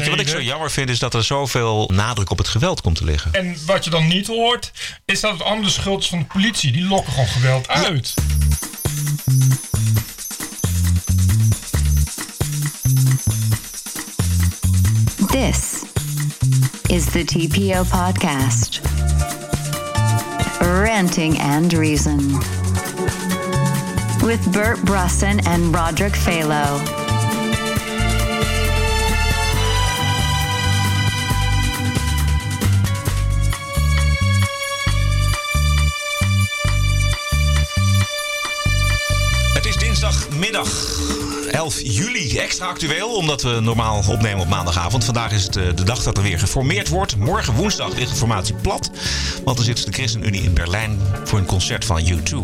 Weet je wat ik zo jammer vind, is dat er zoveel nadruk op het geweld komt te liggen. En wat je dan niet hoort, is dat het andere schuld is van de politie. Die lokken gewoon geweld uit. This is the TPO podcast. Ranting and Reason. With Bert Brussen and Roderick Phalo. Dinsdagmiddag 11 juli. Extra actueel, omdat we normaal opnemen op maandagavond. Vandaag is het eh, de dag dat er weer geformeerd wordt. Morgen woensdag ligt de formatie plat. Want dan zit de ChristenUnie in Berlijn voor een concert van U2.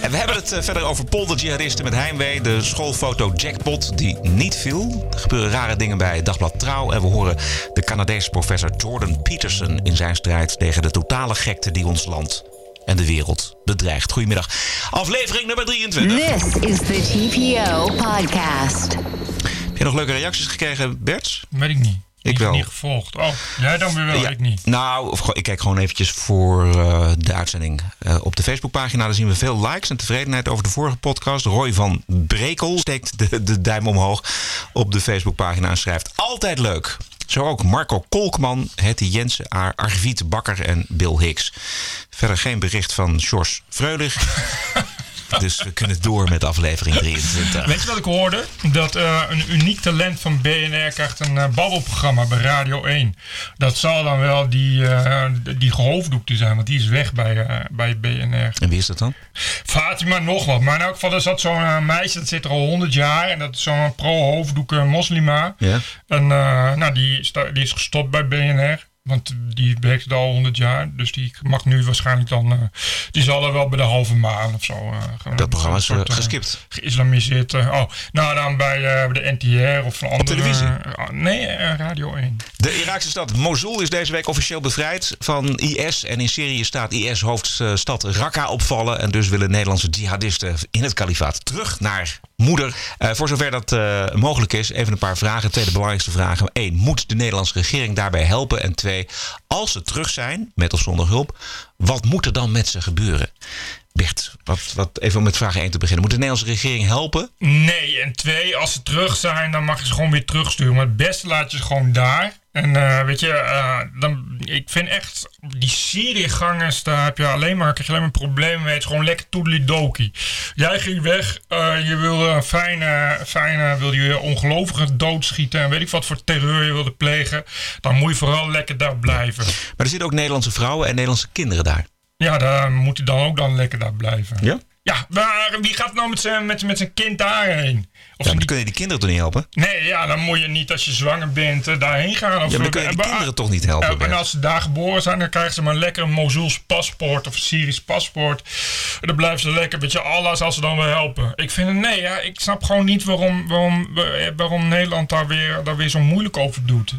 En we hebben het eh, verder over polderjihadisten met heimwee. De schoolfoto jackpot die niet viel. Er gebeuren rare dingen bij Dagblad Trouw. En we horen de Canadese professor Jordan Peterson in zijn strijd tegen de totale gekte die ons land en de wereld bedreigt. Goedemiddag. Aflevering nummer 23. This is the TPO podcast. Heb je nog leuke reacties gekregen, Bert? Weet ik niet. Ik Niet- wel. Niet gevolgd. Oh, jij dan weer wel, Ja, ik niet. Nou, of ik kijk gewoon eventjes voor eh, de uitzending eh, op de Facebookpagina. Daar zien we veel likes en tevredenheid over de vorige podcast. Roy van Brekel steekt de, de duim omhoog op de Facebookpagina en schrijft altijd leuk. Zo ook Marco Kolkman, Hetty Jensen, Ar- Arviet Bakker en Bill Hicks. Verder geen bericht van Sjors Freulich. dus we kunnen door met aflevering 23. Weet je wat ik hoorde? Dat eh, een uniek talent van BNR krijgt een eh, babbelprogramma bij Radio 1. Dat zal dan wel die, eh, die gehoofddoekte zijn, want die is weg bij, bij BNR. En wie is dat dan? Fatima nog wat. Maar in elk geval, er zat zo'n meisje, dat zit er al 100 jaar. En dat is zo'n pro-hoofddoek moslima. Ja. En nou, die, is die is gestopt bij BNR. Want die werkte er al 100 jaar. Dus die mag nu waarschijnlijk dan. eh, die zal er wel bij de halve maan of zo. gaan- Dat programma is soort, eh, geskipt. Geïslamiseerd. oh, nou dan bij de NTR of een andere. televisie? eh, nee, Radio 1. De Iraakse stad Mosul is deze week officieel bevrijd van IS. En in Syrië staat IS-hoofdstad Raqqa opvallen. En dus willen Nederlandse jihadisten in het kalifaat terug naar moeder. Voor zover dat mogelijk is, even een paar vragen. Tweede belangrijkste vragen. Eén, moet de Nederlandse regering daarbij helpen? En twee, als ze terug zijn, met of zonder hulp, wat moet er dan met ze gebeuren? Bert, wat, wat, even om met vraag 1 te beginnen. Moet de Nederlandse regering helpen? Nee, en twee, als ze terug zijn, dan mag je ze gewoon weer terugsturen. Maar het beste laat je ze gewoon daar. En eh, weet je, eh, dan, ik vind echt, die Syriëgangers, daar heb je alleen maar, krijg je alleen maar problemen mee. Het is gewoon lekker toedelidoki. Jij ging weg, eh, je wilde een fijne, fijne, wilde je ongelovigen doodschieten en weet ik wat voor terreur je wilde plegen. Dan moet je vooral lekker daar blijven. Maar er zitten ook Nederlandse vrouwen en Nederlandse kinderen daar. Ja, daar moet hij dan ook dan lekker daar blijven. Ja? Ja, maar wie gaat nou met zijn, met, met zijn kind daarheen? Of Ja, dan die kunnen die kinderen toch niet helpen? Nee, ja, dan moet je niet als je zwanger bent eh, daarheen gaan. Of Ja, maar dan kun je die eh, kinderen toch niet helpen, eh, en als ze daar geboren zijn, dan krijgen ze maar lekker een Mozuls paspoort of een Syrisch paspoort. En dan blijven ze lekker, weet je, Allah als ze dan wel helpen. Ik vind het, nee, ja, ik snap gewoon niet waarom, waarom, waarom Nederland daar weer, daar weer zo moeilijk over doet.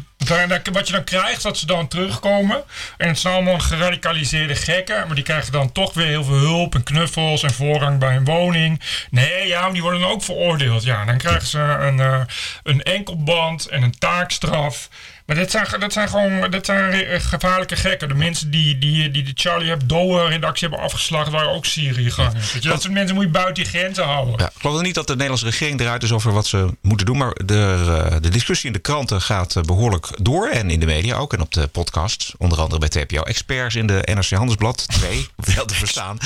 Wat je dan krijgt, dat ze dan terugkomen. En het zijn allemaal geradicaliseerde gekken. Maar die krijgen dan toch weer heel veel hulp en knuffels en voorrang bij een woning. Nee, ja, die worden dan ook veroordeeld. Ja, dan krijgen ze een, eh, een enkelband en een taakstraf. Maar dit zijn, dat zijn gewoon dat zijn eh, gevaarlijke gekken. De mensen die, die, die de Charlie Hebdo-redactie hebben afgeslacht, waren ook. Weet je, Dat soort mensen moet je buiten je grenzen houden. Ja, ik geloof niet dat de Nederlandse regering eruit is over wat ze moeten doen. Maar de, eh, de discussie in de kranten gaat eh, behoorlijk door. En in de media ook. En op de podcast. Onder andere bij TPO Experts in de NRC Handelsblad. Twee, wel te verstaan.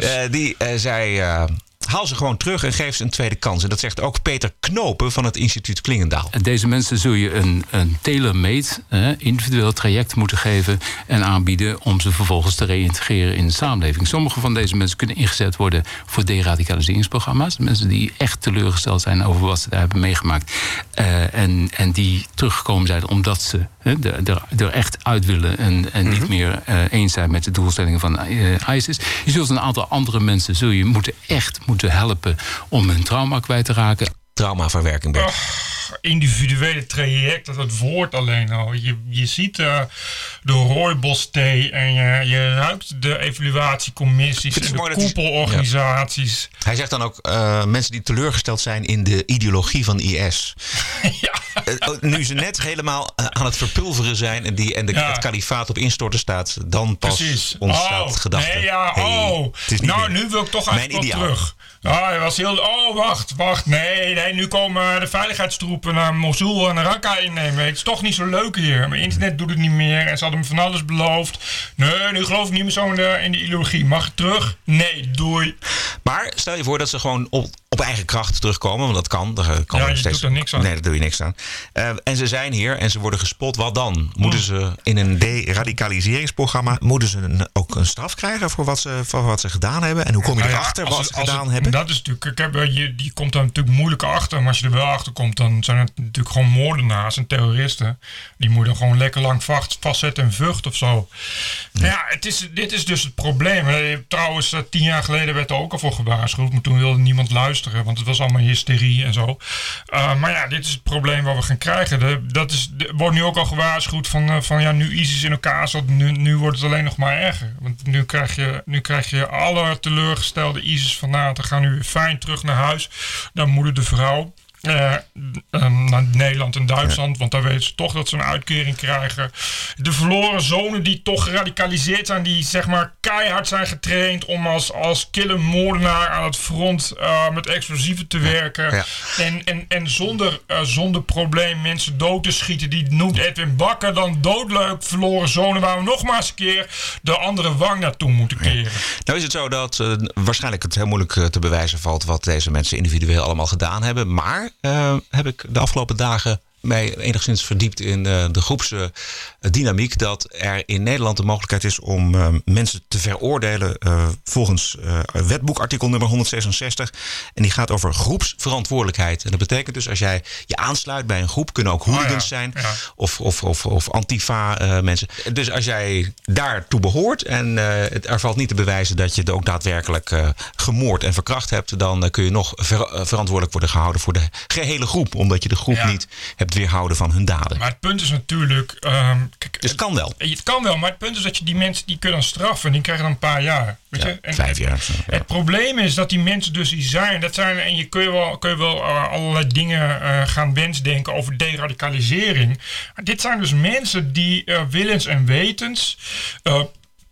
Eh, die eh, zei... eh, Haal ze gewoon terug en geef ze een tweede kans. En dat zegt ook Peter Knopen van het instituut Klingendaal. Deze mensen zul je een, een tailor-made, eh, individueel traject moeten geven en aanbieden om ze vervolgens te reïntegreren in de samenleving. Sommige van deze mensen kunnen ingezet worden voor deradicaliseringsprogramma's. Mensen die echt teleurgesteld zijn over wat ze daar hebben meegemaakt. Eh, en, en die teruggekomen zijn omdat ze hè, er, echt uit willen en, en niet meer eh, eens zijn met de doelstellingen van eh, ISIS. Je zult een aantal andere mensen zul je moeten echt moeten helpen om hun trauma kwijt te raken. Traumaverwerking, Bert. individuele traject, dat het woord alleen al. Je, je ziet uh, de rooibos-thee en je, je ruikt de evaluatiecommissies en de koepelorganisaties. Ja. Hij zegt dan ook uh, mensen die teleurgesteld zijn in de ideologie van IS. ja. Uh, nu ze net helemaal aan het verpulveren zijn en, die, en de, ja. het kalifaat op instorten staat, dan pas Precies. ontstaat oh, gedachte. Nee, ja, hey, oh. nou, nu wil ik toch eigenlijk wel terug. Ah, hij was heel. Oh, wacht, wacht. Nee, nee, nu komen de veiligheidstroepen naar Mosul en Raqqa innemen. Het is toch niet zo leuk hier. Mijn internet doet het niet meer en ze hadden me van alles beloofd. Nee, nu geloof ik niet meer zo in de, in de ideologie. Mag ik terug? Nee, doei. Maar stel je voor dat ze gewoon op, op eigen kracht terugkomen, want dat kan. Daar kan ja, je steeds... doet er niks aan. Nee, daar doe je niks aan. Uh, en ze zijn hier en ze worden gespot. Wat dan? Moeten ze in een deradicaliseringsprogramma moeten ze een, ook een straf krijgen voor wat, ze, voor wat ze gedaan hebben? En hoe kom je Nou ja, erachter wat het- ze gedaan het- hebben? Dat is natuurlijk, ik heb, je, die komt daar natuurlijk moeilijk achter. Maar als je er wel achter komt, dan zijn het natuurlijk gewoon moordenaars en terroristen. Die moet je dan gewoon lekker lang vast, vastzetten en vucht of zo. Nou Ja, het is, dit is dus het probleem. Trouwens, eh, tien jaar geleden werd er ook al voor gewaarschuwd. Maar toen wilde niemand luisteren, want het was allemaal hysterie en zo. Eh, maar ja, dit is het probleem wat we gaan krijgen. De, dat is, er wordt nu ook al gewaarschuwd van, eh, van ja, nu ISIS in elkaar zat, nu, nu wordt het alleen nog maar erger. Want nu krijg je, nu krijg je alle teleurgestelde ISIS-fanaten gaan nu fijn terug naar huis. Dan moeder de vrouw. Eh, ehm, naar Nederland en Duitsland, want daar weten ze toch dat ze een uitkering krijgen. De verloren zonen die toch geradicaliseerd zijn, die zeg maar keihard zijn getraind om als, als kille moordenaar aan het front eh, met explosieven te werken. Ja. En, en, en zonder, eh, zonder probleem mensen dood te schieten. Die noemt Edwin Bakker dan doodleuk verloren zonen waar we nogmaals een keer de andere wang naartoe moeten keren. Nou is het zo dat waarschijnlijk het heel moeilijk te bewijzen valt wat deze mensen individueel allemaal gedaan hebben. Maar heb ik de afgelopen dagen mij enigszins verdiept in eh, de groepsdynamiek. dat er in Nederland de mogelijkheid is om eh, mensen te veroordelen eh, volgens eh, wetboekartikel nummer 166. En die gaat over groepsverantwoordelijkheid. En dat betekent dus als jij je aansluit bij een groep, kunnen ook hooligans ja, zijn ja. of, of, of, of antifa eh, mensen. Dus als jij daartoe behoort en eh, het, er valt niet te bewijzen dat je het ook daadwerkelijk eh, gemoord en verkracht hebt, dan eh, kun je nog ver- eh, verantwoordelijk worden gehouden voor de gehele groep, omdat je de groep Ja. niet hebt weerhouden van hun daden. Maar het punt is natuurlijk. ehm, kijk, Dus het kan wel. het kan wel, maar het punt is dat je die mensen die kunnen straffen, die krijgen dan een paar jaar. Weet Ja, je? En- vijf jaar. zo, ja. Het probleem is dat die mensen dus die zijn, dat zijn en je kun je wel, kun je wel eh, allerlei dingen eh, gaan wensdenken over deradicalisering. Maar dit zijn dus mensen die eh, willens en wetens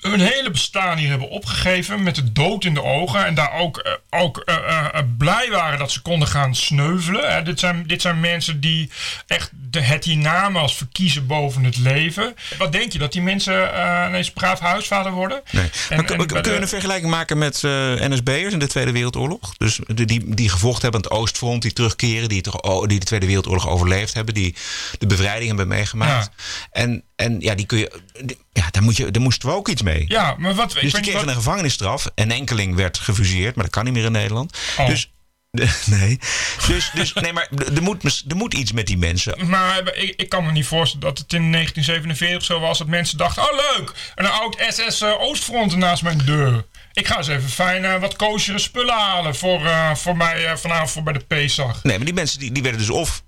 hun hele bestaan hier hebben opgegeven met de dood in de ogen. En daar ook, eh, ook eh, eh, blij waren dat ze konden gaan sneuvelen. Hè. Dit, zijn, dit zijn mensen die echt de, het hiernamaals verkiezen boven het leven. Wat denk je, dat die mensen ineens braaf huisvader worden? Nee. En- maar kun, je een vergelijking maken met NSB'ers in de Tweede Wereldoorlog? Dus die, die, die gevochten hebben aan het Oostfront, die terugkeren, die, toch, die de Tweede Wereldoorlog overleefd hebben, die de bevrijding hebben meegemaakt. En, en ja, die kun je, die- ja, daar, moet je, daar moesten we ook iets mee. Ja, maar wat... Dus die kregen wat- een gevangenisstraf. Een enkeling werd gefuseerd, maar dat kan niet meer in Nederland. Oh. Dus, nee. Dus, dus nee, maar er moet, er moet iets met die mensen. Maar ik, ik kan me niet voorstellen dat het in 1947 zo was dat mensen dachten: oh leuk, een oud SS eh, Oostfront naast mijn deur. Ik ga eens even fijn eh, wat koosjere spullen halen voor, eh, voor mij eh, vanavond voor bij de Pesach. Nee, maar die mensen die, die werden dus of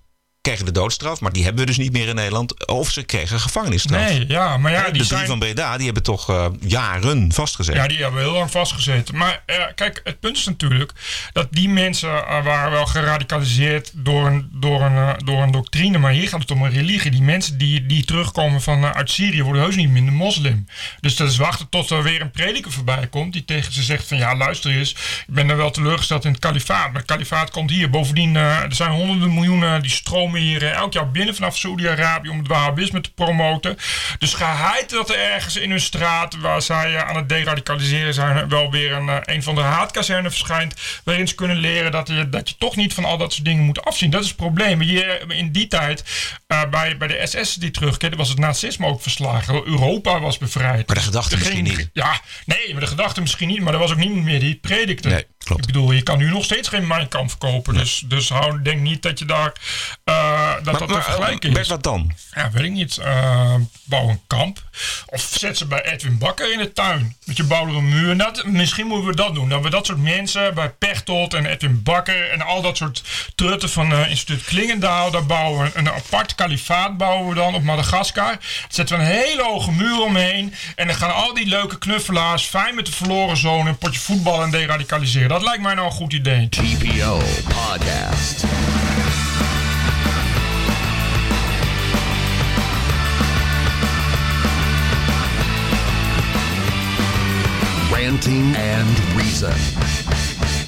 kregen de doodstraf, maar die hebben we dus niet meer in Nederland. Of ze kregen gevangenisstraf. Nee, ja, maar ja, die de drie zijn... van Breda, die hebben toch eh, jaren vastgezeten. Ja, die hebben heel lang vastgezeten. Maar eh, kijk, het punt is natuurlijk dat die mensen eh, waren wel geradicaliseerd door een, door, een, door een doctrine. Maar hier gaat het om een religie. Die mensen die, die terugkomen van, uit Syrië worden heus niet minder moslim. Dus dat is wachten tot er weer een prediker voorbij komt die tegen ze zegt van ja, luister eens, ik ben er wel teleurgesteld in het kalifaat. Maar het kalifaat komt hier. Bovendien, er zijn honderden miljoenen die stromen hier eh, elk jaar binnen vanaf Saoedi-Arabië om het wahhabisme te promoten. Dus geheid dat er ergens in hun straat waar zij eh, aan het deradicaliseren zijn wel weer een, eh, een van de haatkazernen verschijnt waarin ze kunnen leren dat je, dat je toch niet van al dat soort dingen moet afzien. Dat is het probleem. Je, in die tijd eh, bij, bij de SS die terugkeerde was het nazisme ook verslagen. Europa was bevrijd. Maar de gedachte misschien niet. Ja, nee, maar de gedachte misschien niet. Maar er was ook niemand meer die het predikte. Nee, klopt. Ik bedoel, je kan nu nog steeds geen Mein Kampf kopen. Dus, dus hou, denk niet dat je daar eh, eh, dat, Maar, dat te Bert, is. wat dan? Ja, weet ik niet. Eh, bouw een kamp. Of zet ze bij Edwin Bakker in de tuin. Met je bouw er een muur. Dat, misschien moeten we dat doen. Dat we dat soort mensen bij Pechtold en Edwin Bakker... en al dat soort trutten van eh instituut Klingendaal... daar bouwen we een, een apart kalifaat bouwen we dan op Madagaskar. Daar zetten we een hele hoge muur omheen. En dan gaan al die leuke knuffelaars... fijn met de verloren zoon een potje voetbal en deradicaliseren. Dat lijkt mij nou een goed idee. TPO Podcast. And.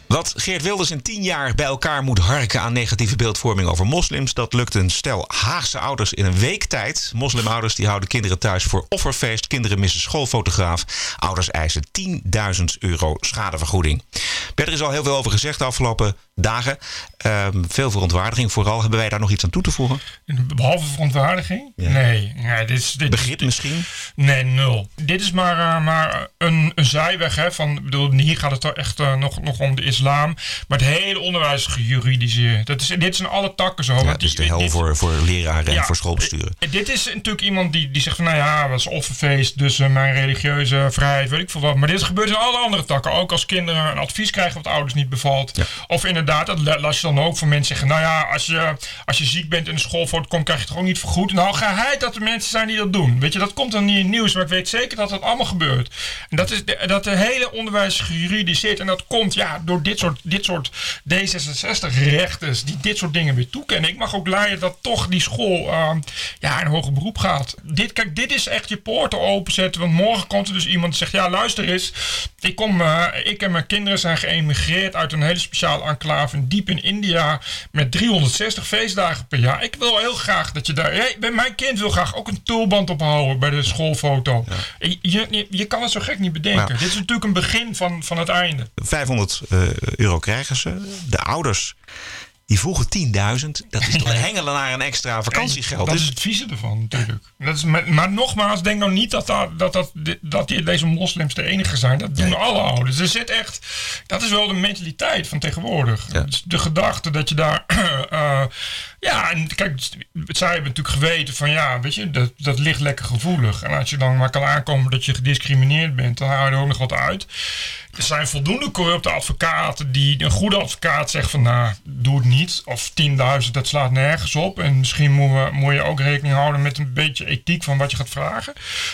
Wat Geert Wilders in tien jaar bij elkaar moet harken aan negatieve beeldvorming over moslims, dat lukt een stel Haagse ouders in een week tijd. Moslimouders die houden kinderen thuis voor offerfeest. Kinderen missen schoolfotograaf. Ouders eisen 10.000 euro schadevergoeding. Bert, er is al heel veel over gezegd de afgelopen dagen. Ehm, veel verontwaardiging vooral. Hebben wij daar nog iets aan toe te voegen? Behalve verontwaardiging? Nee. nee dit is, dit, Begrip dit- misschien? Nee, nul. Dit is maar, eh, maar een, een zijweg. Hè, van, bedoel, hier gaat het toch echt eh, nog, nog om de islam. Maar het hele onderwijs is gejuridiseerd. Dat is, dit zijn alle takken zo. Ja, het is die- de hel dit- voor, voor leraren en voor schoolbesturen. Eh, Dit is natuurlijk iemand die, die zegt van, nou ja, dat is offerfeest, dus mijn religieuze vrijheid, weet ik veel wat. Maar dit gebeurt in alle andere takken. Ook als kinderen een advies krijgen wat ouders niet bevalt. Of dat la- las je dan ook van mensen zeggen, nou ja, als je, als je ziek bent en de schoolfoto komt, krijg je het ook niet vergoed. Nou, geheid dat er mensen zijn die dat doen. Weet je, dat komt dan niet in het nieuws, maar ik weet zeker dat dat allemaal gebeurt. En dat is de, dat de hele onderwijs is gejuridiseerd. En dat komt ja, door dit soort, dit soort D66-rechters die dit soort dingen weer toekennen. Ik mag ook leiden dat toch die school ehm, ja, in hoger beroep gaat. Dit, kijk, dit is echt je poorten openzetten. Want morgen komt er dus iemand die zegt: Ja, luister eens. Ik, kom, eh, ik en mijn kinderen zijn geëmigreerd uit een hele speciale enclave diep in India. Met 360 feestdagen per jaar. Ik wil heel graag dat je daar. Hey, mijn kind wil graag ook een tulband ophouden bij de schoolfoto. Je, je, je kan het zo gek niet bedenken. Dit is natuurlijk een begin van, van het einde. 500 eh, euro krijgen ze. De ouders die vroegen 10.000. Dat is toch hengelen naar een extra vakantiegeld. Dat Dus- is het vieze ervan natuurlijk. Dat is maar nogmaals, denk nou niet dat, dat, dat, dat, dat die, deze moslims de enige zijn. Dat doen alle ouders. Er zit echt, dat is wel de mentaliteit van tegenwoordig. Ja. De gedachte dat je daar... eh, ja, en kijk, zij hebben natuurlijk geweten van ja, weet je, dat, dat ligt lekker gevoelig. En als je dan maar kan aankomen dat je gediscrimineerd bent, dan haal je er ook nog wat uit. Er zijn voldoende corrupte advocaten die een goede advocaat zegt van nou, doe het niet. Of 10.000, dat slaat nergens op. En misschien moet, we- moet je ook rekening houden met een beetje ethiek van wat je gaat vragen.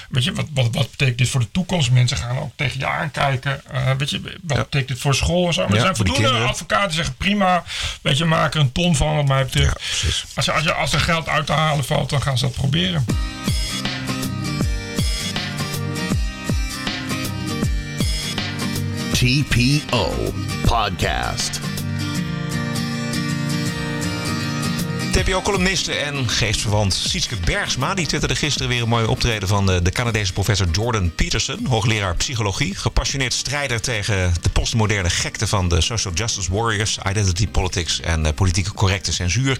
Weet je, wat, wat, wat betekent dit voor de toekomst? Mensen gaan ook tegen je aankijken. Eh, weet je, wat Ja. betekent dit voor school en zo? Maar Ja, er zijn voldoende advocaten die zeggen prima. Weet je, maak er een ton van wat mij betreft. Ja. Als, je, als, je, als er geld uit te halen valt, dan gaan ze dat proberen. TPO Podcast. TPO-columniste en geestverwant Sietske Bergsma... die twitterde gisteren weer een mooie optreden van de, de Canadese professor Jordan Peterson... hoogleraar psychologie, gepassioneerd strijder tegen de postmoderne gekte... van de social justice warriors, identity politics en eh, politieke correcte censuur...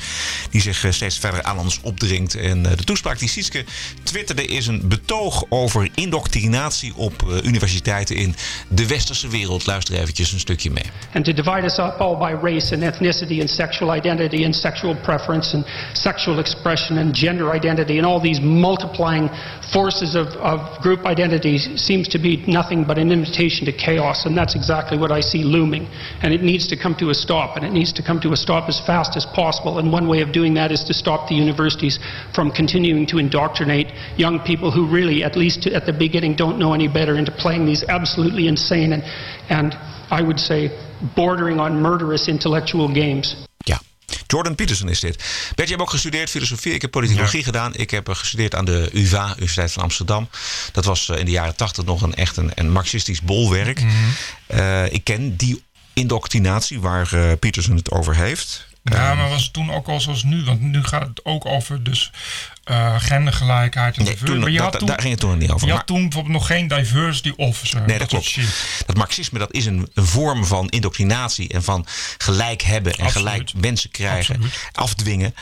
die zich eh, steeds verder aan ons opdringt. En eh, de toespraak die Sietske twitterde is een betoog over indoctrinatie... op universiteiten in de westerse wereld. Luister eventjes een stukje mee. and to divide us up all by race and ethnicity and sexual identity and sexual preference and sexual expression and gender identity and all these multiplying forces of, of group identities seems to be nothing but an invitation to chaos and that's exactly what I see looming and it needs to come to a stop and it needs to come to a stop as fast as possible and one way of doing that is to stop the universities from continuing to indoctrinate young people who really at least at the beginning don't know any better into playing these absolutely insane and, and I would say bordering on murderous intellectual games. Jordan Peterson is dit. Bert, je hebt ook gestudeerd filosofie. Ik heb politicologie gedaan. Ik heb eh, gestudeerd aan de UvA, Universiteit van Amsterdam. Dat was eh, in de jaren tachtig nog een echt een, een marxistisch bolwerk. Eh, ik ken die indoctrinatie waar eh, Peterson het over heeft. Ja, maar was het toen ook al zoals nu? Want nu gaat het ook over dus eh, gendergelijkheid en Nee, toen, Maar je had toen, daar ging het toen niet over. je had toen bijvoorbeeld nog geen diversity officer. Nee, dat klopt. shit. Dat marxisme dat is een, een vorm van indoctrinatie en van gelijk hebben en Absoluut. gelijk wensen krijgen, Absoluut. afdwingen.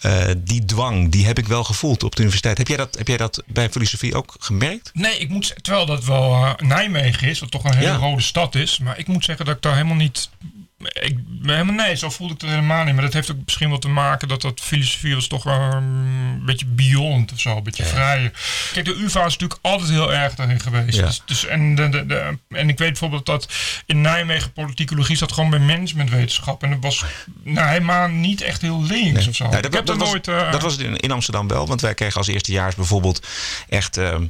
Eh, die dwang, die heb ik wel gevoeld op de universiteit. Heb jij dat, heb jij dat bij filosofie ook gemerkt? Nee, ik moet, terwijl dat wel eh, Nijmegen is, wat toch een hele Ja. rode stad is. Maar ik moet zeggen dat ik daar helemaal niet ik, helemaal nee, zo voelde ik het helemaal niet. Maar dat heeft ook misschien wel te maken dat dat filosofie was toch wel een beetje beyond of zo. Een beetje vrijer. Kijk, de UvA is natuurlijk altijd heel erg daarin geweest. Ja. Dus, dus, en, de, de, de- en ik weet bijvoorbeeld dat in Nijmegen politicologie zat gewoon bij managementwetenschap. En dat was nou, helemaal niet echt heel links of zo. Nou, ik heb was, nooit... eh, dat was het in, in Amsterdam wel, want wij kregen als eerstejaars bijvoorbeeld echt ehm,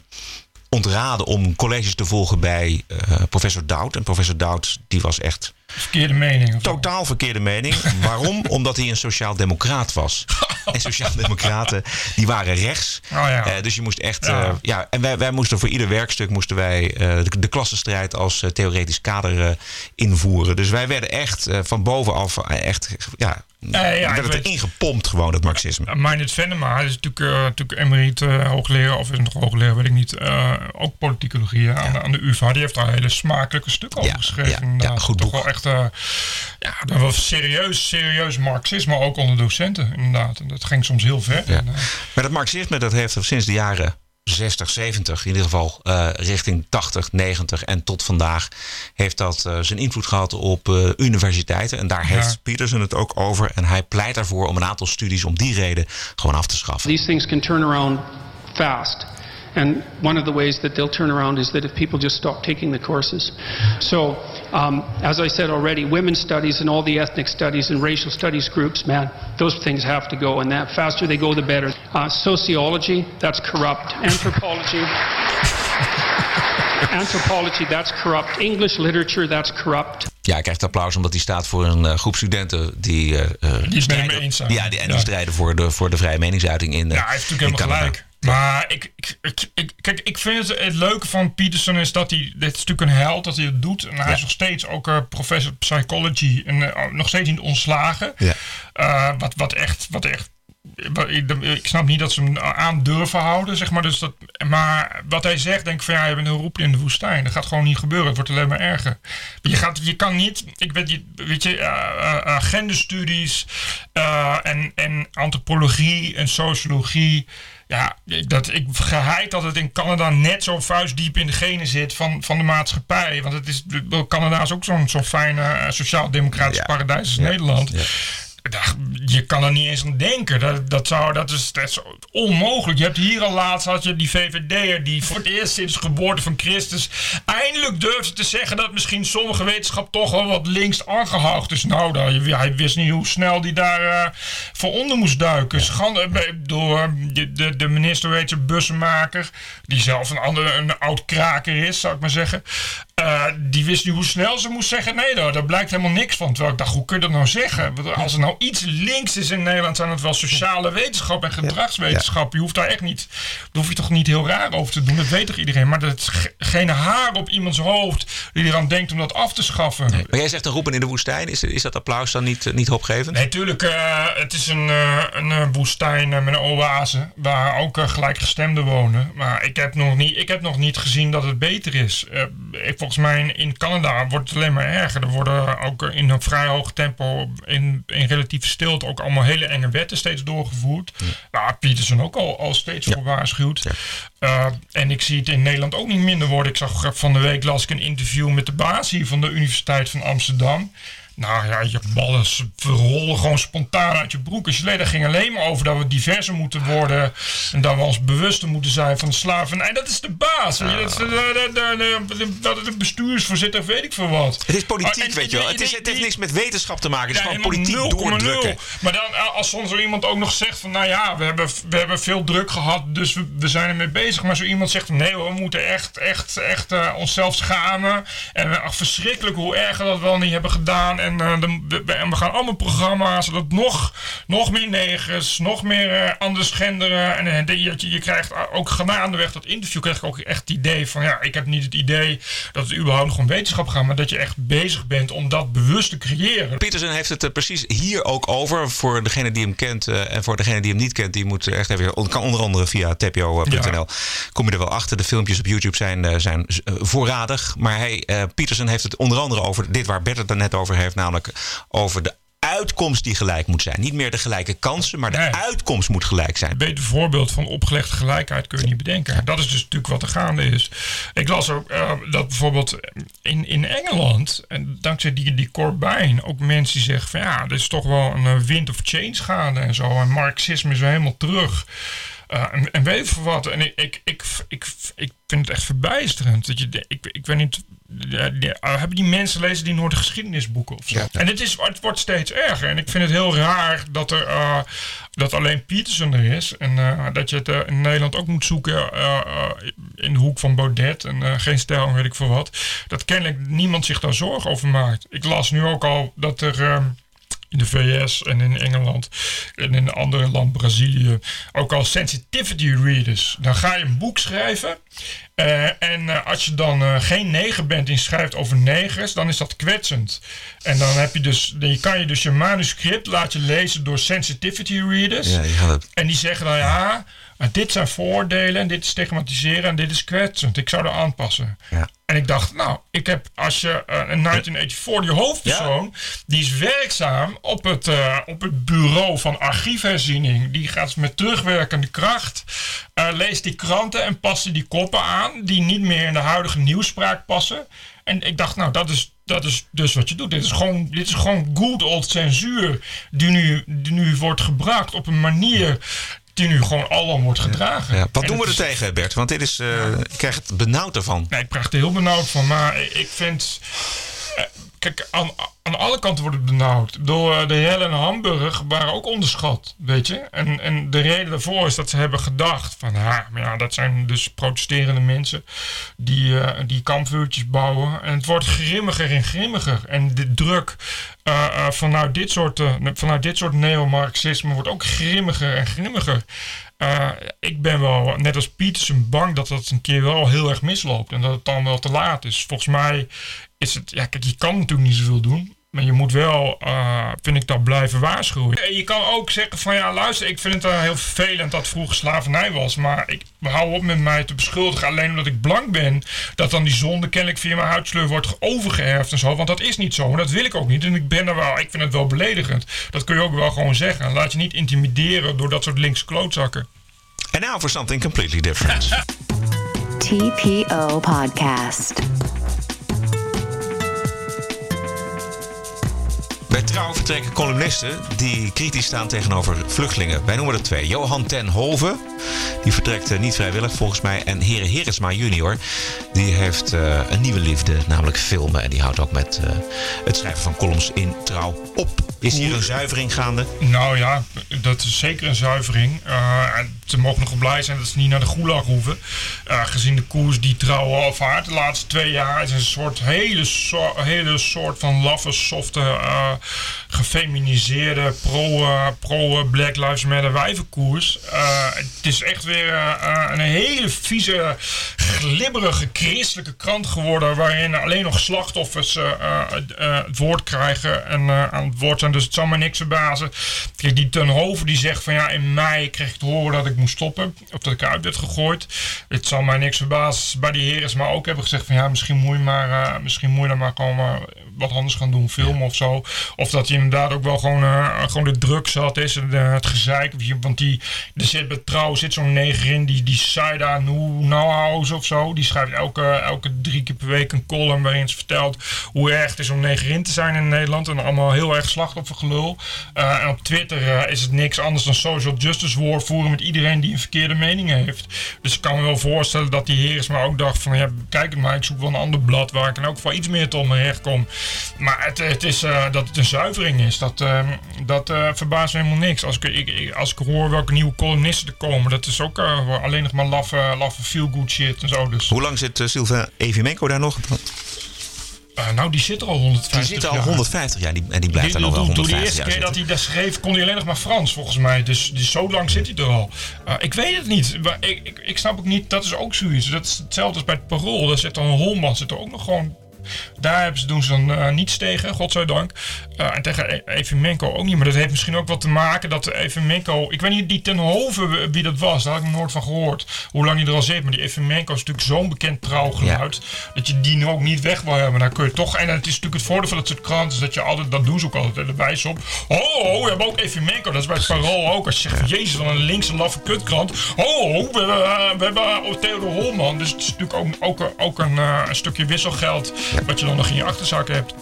ontraden om colleges te volgen bij eh, professor Doud. En professor Doud die was echt verkeerde mening. Totaal verkeerde mening. Waarom? Omdat hij een sociaal-democraat was. En sociaal-democraten die waren rechts. Oh ja. Eh, dus je moest echt. Ja. eh, ja, en wij, wij moesten voor ieder werkstuk moesten wij eh, de, de klassenstrijd als theoretisch kader invoeren. Dus wij werden echt van bovenaf echt. Ja, Eh, ja, werd het weet- erin gepompt, gewoon, dat marxisme. Meindert Venema, hij is natuurlijk, uh, natuurlijk emeriet eh, hoogleraar, of is nog hoogleraar, weet ik niet. ook politicologie aan, aan de UvA. Die heeft daar hele smakelijke stukken over Ja, geschreven. ja, goed Toch boek. wel echt, eh, ja, dat was serieus, serieus marxisme, ook onder docenten inderdaad. En dat ging soms heel ver. Ja. En, eh, Maar dat marxisme dat heeft er sinds de jaren 60, 70, in ieder geval eh, richting 80, 90 en tot vandaag heeft dat eh, zijn invloed gehad op eh, universiteiten. En daar heeft Peterson het ook over. En hij pleit daarvoor om een aantal studies om die reden gewoon af te schaffen. These things can turn around fast. And one of the ways that they'll turn around is that if people just stop taking the courses. So, um, as I said already, women's studies and all the ethnic studies and racial studies groups, man, those things have to go. And that faster they go, the better. Uh, sociology, that's corrupt. Anthropology. Anthropology, that's corrupt. English literature, that's corrupt. Ja, hij krijgt applaus omdat hij staat voor een eh, groep studenten die, eh, eh, Die het met strijden, hem eens zijn. Ja, die, en die strijden voor de, voor de vrije meningsuiting in. eh, Ja, hij heeft natuurlijk helemaal Canada. gelijk. Maar ik, ik, ik, kijk, ik vind het, het leuke van Peterson is dat hij, dit is natuurlijk een held dat hij het doet. En hij Ja. is nog steeds ook eh, professor psychology en eh, nog steeds niet ontslagen. Ja. Eh, wat, wat echt, wat echt ik, snap niet dat ze hem aan durven houden, zeg maar. Dus dat, maar wat hij zegt, denk ik van ja, je bent een roep in de woestijn. Dat gaat gewoon niet gebeuren. Het wordt alleen maar erger. Je, gaat, je kan niet, ik weet, je- weet je, eh, genderstudies en, en antropologie en sociologie. Ja, ik- dat, ik geheid dat het in Canada net zo vuistdiep in de genen zit van, van de maatschappij. Want het is, Canada is ook zo'n zo'n fijne eh, sociaal-democratisch Ja. paradijs als Ja. Nederland. Ja. Daar- je kan er niet eens aan denken. Dat, dat, zou, dat, is, dat is onmogelijk. Je hebt hier al laatst had je die VVD'er die voor het eerst sinds de geboorte van Christus eindelijk durfde te zeggen dat misschien sommige wetenschap toch wel wat links aangehaald is. Nou, daar, hij wist niet hoe snel die daar eh, voor onder moest duiken. Schande, eh, door de, de, de minister, weet je, bussenmaker, die zelf een, ander, een oud kraker is, zou ik maar zeggen. Eh, die wist niet hoe snel ze moest zeggen. Nee, daar, daar blijkt helemaal niks van. Terwijl ik dacht, hoe kun je dat nou zeggen? Als er nou iets links is in Nederland, zijn het wel sociale wetenschap en gedragswetenschap. Je hoeft daar echt niet, daar hoef je toch niet heel raar over te doen. Dat weet toch iedereen. Maar dat is ge- geen haar op iemands hoofd die eraan denkt om dat af te schaffen. Maar jij zegt een roepen in de woestijn. Is, is dat applaus dan niet, niet hoopgevend? Nee, tuurlijk. eh, het is een, eh, een eh, woestijn met een oase waar ook gelijkgestemden wonen. Maar ik heb, nog niet, ik heb nog niet gezien dat het beter is. Eh, ik- volgens mij in, Canada wordt het alleen maar erger. Er worden ook in een vrij hoog tempo, in, in relatieve stilte, ook allemaal hele enge wetten steeds doorgevoerd. Waar Peterson ook al, al steeds voor waarschuwt. Eh, en ik zie het in Nederland ook niet minder worden. Ik zag eh, van de week las ik een interview met de baas hier van de Universiteit van Amsterdam. Nou ja, je ballen rollen gewoon spontaan uit je broek. Je leden ging alleen maar over dat we diverser moeten worden. En dat we ons bewuster moeten zijn van de slavernij. En dat is de baas. Dat is dat de bestuursvoorzitter, weet ik veel wat. Het is politiek, en- weet je wel. Het, is, het heeft niks met wetenschap te maken. Het is ja, gewoon politiek helemaal 0,0. doordrukken. Maar dan, eh, als soms zo iemand ook nog zegt van... nou ja, we hebben, we hebben veel druk gehad, dus we, we zijn ermee bezig. Maar zo iemand zegt van... nee hoor, we moeten echt, echt, echt eh, onszelf schamen. En eh, verschrikkelijk hoe erg we dat wel niet hebben gedaan. En, eh, de- en we gaan allemaal programma's... zodat nog, nog meer negers, nog meer eh anders genderen. En eh, de- je, je krijgt ook gaandeweg dat interview... krijg ik ook echt het idee van... ja, ik heb niet het idee dat het überhaupt nog om wetenschap gaat... maar dat je echt bezig bent om dat bewust te creëren. Peterson heeft het er precies hier ook over. Voor degene die hem kent en voor degene die hem niet kent, die moet echt even. Kan onder andere via tepio.nl. Ja. Kom je er wel achter. De filmpjes op YouTube zijn, zijn voorradig. Maar hij, eh, Peterson heeft het onder andere over dit waar Bert het er net over heeft, namelijk over de uitkomst die gelijk moet zijn. Niet meer de gelijke kansen, maar de Nee. uitkomst moet gelijk zijn. Een beter voorbeeld van opgelegde gelijkheid kun je niet bedenken. Dat is dus natuurlijk wat er gaande is. Ik las ook eh, dat bijvoorbeeld in, in Engeland, en dankzij die, die Corbyn, ook mensen die zeggen van ja, er is toch wel een eh, wind of change gaande en zo. En marxisme is helemaal terug. Eh, en, en weet je wat? En ik, ik, ik, ik, ik vind het echt verbijsterend. Dat je, ik, ik weet niet. Eh, eh, hebben die mensen lezen die nooit de geschiedenisboeken of zo? Ja. En het, is, het wordt steeds erger. En ik vind het heel raar dat er eh, dat alleen Peterson er is. En dat je het in Nederland ook moet zoeken in de hoek van Baudet. En geen stijl en weet ik veel wat. Dat kennelijk niemand zich daar zorgen over maakt. Ik las nu ook al dat er. ehm, in de VS en in Engeland en in een andere land, Brazilië, ook al sensitivity readers. Dan ga je een boek schrijven. eh, en eh, als je dan eh, geen neger bent en schrijft over negers, dan is dat kwetsend. En dan heb je dus, je kan je dus je manuscript laten lezen door sensitivity readers. Ja, je gaat het. En die zeggen dan ja, dit zijn voordelen en dit is stigmatiseren en dit is kwetsend. Ik zou er aanpassen. Ja. En ik dacht, nou, ik heb als je eh, in 1984 die hoofdpersoon, die is werkzaam op het, eh, op het bureau van archiefherziening. Die gaat met terugwerkende kracht, eh, leest die kranten en past die koppen aan die niet meer in de huidige nieuwspraak passen. En ik dacht, nou, dat is, dat is dus wat je doet. Dit is gewoon, dit is gewoon good old censuur die nu, die nu wordt gebracht op een manier die nu gewoon alom wordt gedragen. Ja. Wat En doen we er is- tegen, Bert? Want dit is, eh, ik krijg het benauwd ervan. Nee, ik krijg er heel benauwd van. Maar ik vind. eh, Kijk, aan, aan alle kanten wordt het benauwd. Bedoel, eh, de Hel en Hamburg waren ook onderschat, weet je. En, en de reden daarvoor is dat ze hebben gedacht van... Ja, maar ja, dat zijn dus protesterende mensen die, eh, die kampvuurtjes bouwen. En het wordt grimmiger en grimmiger. En de druk eh, vanuit, dit soort, vanuit dit soort neomarxisme wordt ook grimmiger en grimmiger. Ik ben wel, net als Peterson, bang dat dat een keer wel heel erg misloopt. En dat het dan wel te laat is. Volgens mij is het, ja, kijk, je kan natuurlijk niet zoveel doen. Maar je moet wel, eh, vind ik, dat blijven waarschuwen. En je kan ook zeggen van ja, luister, ik vind het uh, heel vervelend dat vroeger slavernij was. Maar ik hou op met mij te beschuldigen alleen omdat ik blank ben. Dat dan die zonde kennelijk via mijn huidskleur wordt overgeërfd en zo. Want dat is niet zo. En dat wil ik ook niet. En ik ben er wel, ik vind het wel beledigend. Dat kun je ook wel gewoon zeggen. Laat je niet intimideren door dat soort linkse klootzakken. And now for something completely different. TPO Podcast. Bij Trouw vertrekken columnisten die kritisch staan tegenover vluchtelingen. Wij noemen er twee. Johan ten Hove, die vertrekt eh, niet vrijwillig volgens mij. En Heren Heresma junior, die heeft eh, een nieuwe liefde, namelijk filmen. En die houdt ook met eh, het schrijven van columns in Trouw op. Is hier een zuivering gaande? Nou ja, dat is zeker een zuivering. Ze mogen nog blij zijn dat ze niet naar de gulag hoeven. Gezien de koers die trouw al vaart de laatste twee jaar. is een soort hele, hele soort van laffe, softe, gefeminiseerde pro, eh, pro eh, Black Lives Matter wijvenkoers. Eh, het is echt weer eh, eh, een hele vieze, glibberige, christelijke krant geworden. Waarin alleen nog slachtoffers het woord krijgen en aan het woord zijn. Dus het zal me niks verbazen. Kijk, die ten Hoven die zegt van ja, in mei kreeg ik te horen dat ik moest stoppen. Of dat ik eruit werd gegooid. Het zal mij niks verbazen. Bij die heren maar ook hebben gezegd van ja, misschien moet je maar, misschien moet je dan maar gewoon eh, wat anders gaan doen. Filmen of zo. Of dat hij inderdaad ook wel gewoon, eh, gewoon de druk zat is. en, eh, het gezeik. Want die, er zit bij zit zo'n neger in. Die, die Saida Nauhaus of zo. Die schrijft elke, elke drie keer per week een column waarin ze vertelt hoe erg het is om negerin te zijn in Nederland. En allemaal heel erg slachtoffergelul. Eh, en op Twitter is het niks anders dan social justice war voeren met iedereen die een verkeerde mening heeft. Dus ik kan me wel voorstellen dat die heer maar ook dacht van ja, kijk het maar, ik zoek wel een ander blad waar ik in elk geval iets meer tot mijn recht kom. Maar het, het is dat het een zuivering is, dat, eh, dat eh, verbaast me helemaal niks. Als ik, ik, als ik hoor welke nieuwe columnisten er komen, dat is ook eh, alleen nog maar laffe, laffe feel-good shit en zo. Dus, Hoe lang zit uh, Sylvain Evimenko daar nog? eh, nou, die zit er al 150 Die zit al jaar. 150 jaar die, en die blijft daar nog wel toen- toen 150 de eerste jaar keer dat hij dat schreef, kon hij alleen nog maar Frans, volgens mij. Dus, dus zo lang zit hij er al. Uh, ik weet het niet. Maar ik, ik, ik snap ook niet, dat is ook zoiets. Dat is hetzelfde als bij het Parool. Daar zit dan een Holman, zit er ook nog gewoon Daar hebben ze, doen ze dan eh, niets tegen, godzijdank. Uh, en tegen e Evimenko ook niet. Maar dat heeft misschien ook wat te maken dat Evimenko... Ik weet niet, die ten Hoven wie dat was. Daar had ik nog nooit van gehoord. Hoe lang hij er al zit. Maar die Evimenko is natuurlijk zo'n bekend trouwgeluid. Dat je die ook niet weg wil hebben. Dan kun je toch... En het is natuurlijk het voordeel van het soort krant. Is dat je altijd... Dat doen ze ook altijd. De wijs op. Oh, oh, we hebben ook Evimenko. Dat is bij het Parool ook. Als je zegt, jezus, van een linkse laffe kutkrant. Oh, oh we, hebben, we hebben Theodor Holman. Dus het is natuurlijk ook, ook, ook een, uh, een stukje wisselgeld. Wat je dan nog in je achterzak hebt.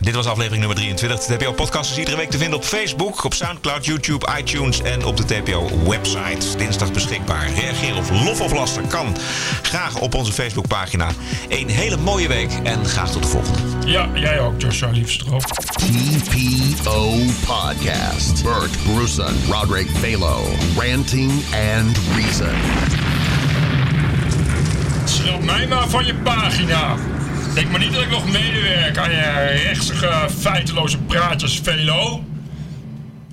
Dit was aflevering nummer 23. De TPO-podcast is iedere week te vinden op Facebook, op Soundcloud, YouTube, iTunes en op de TPO-website. Dinsdag beschikbaar. Reageer op lof of laster kan graag op onze Facebookpagina. Een hele mooie week en graag tot de volgende. Ja, jij ook, Joshua Liefstroop. TPO Podcast. Bert Brussen, Roderick Balo. Ranting and Reason. Schrijf mij maar van je pagina. Denk maar niet dat ik nog medewerk aan je rechtsige, feiteloze praatjes, Velo.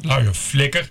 Luie flikker.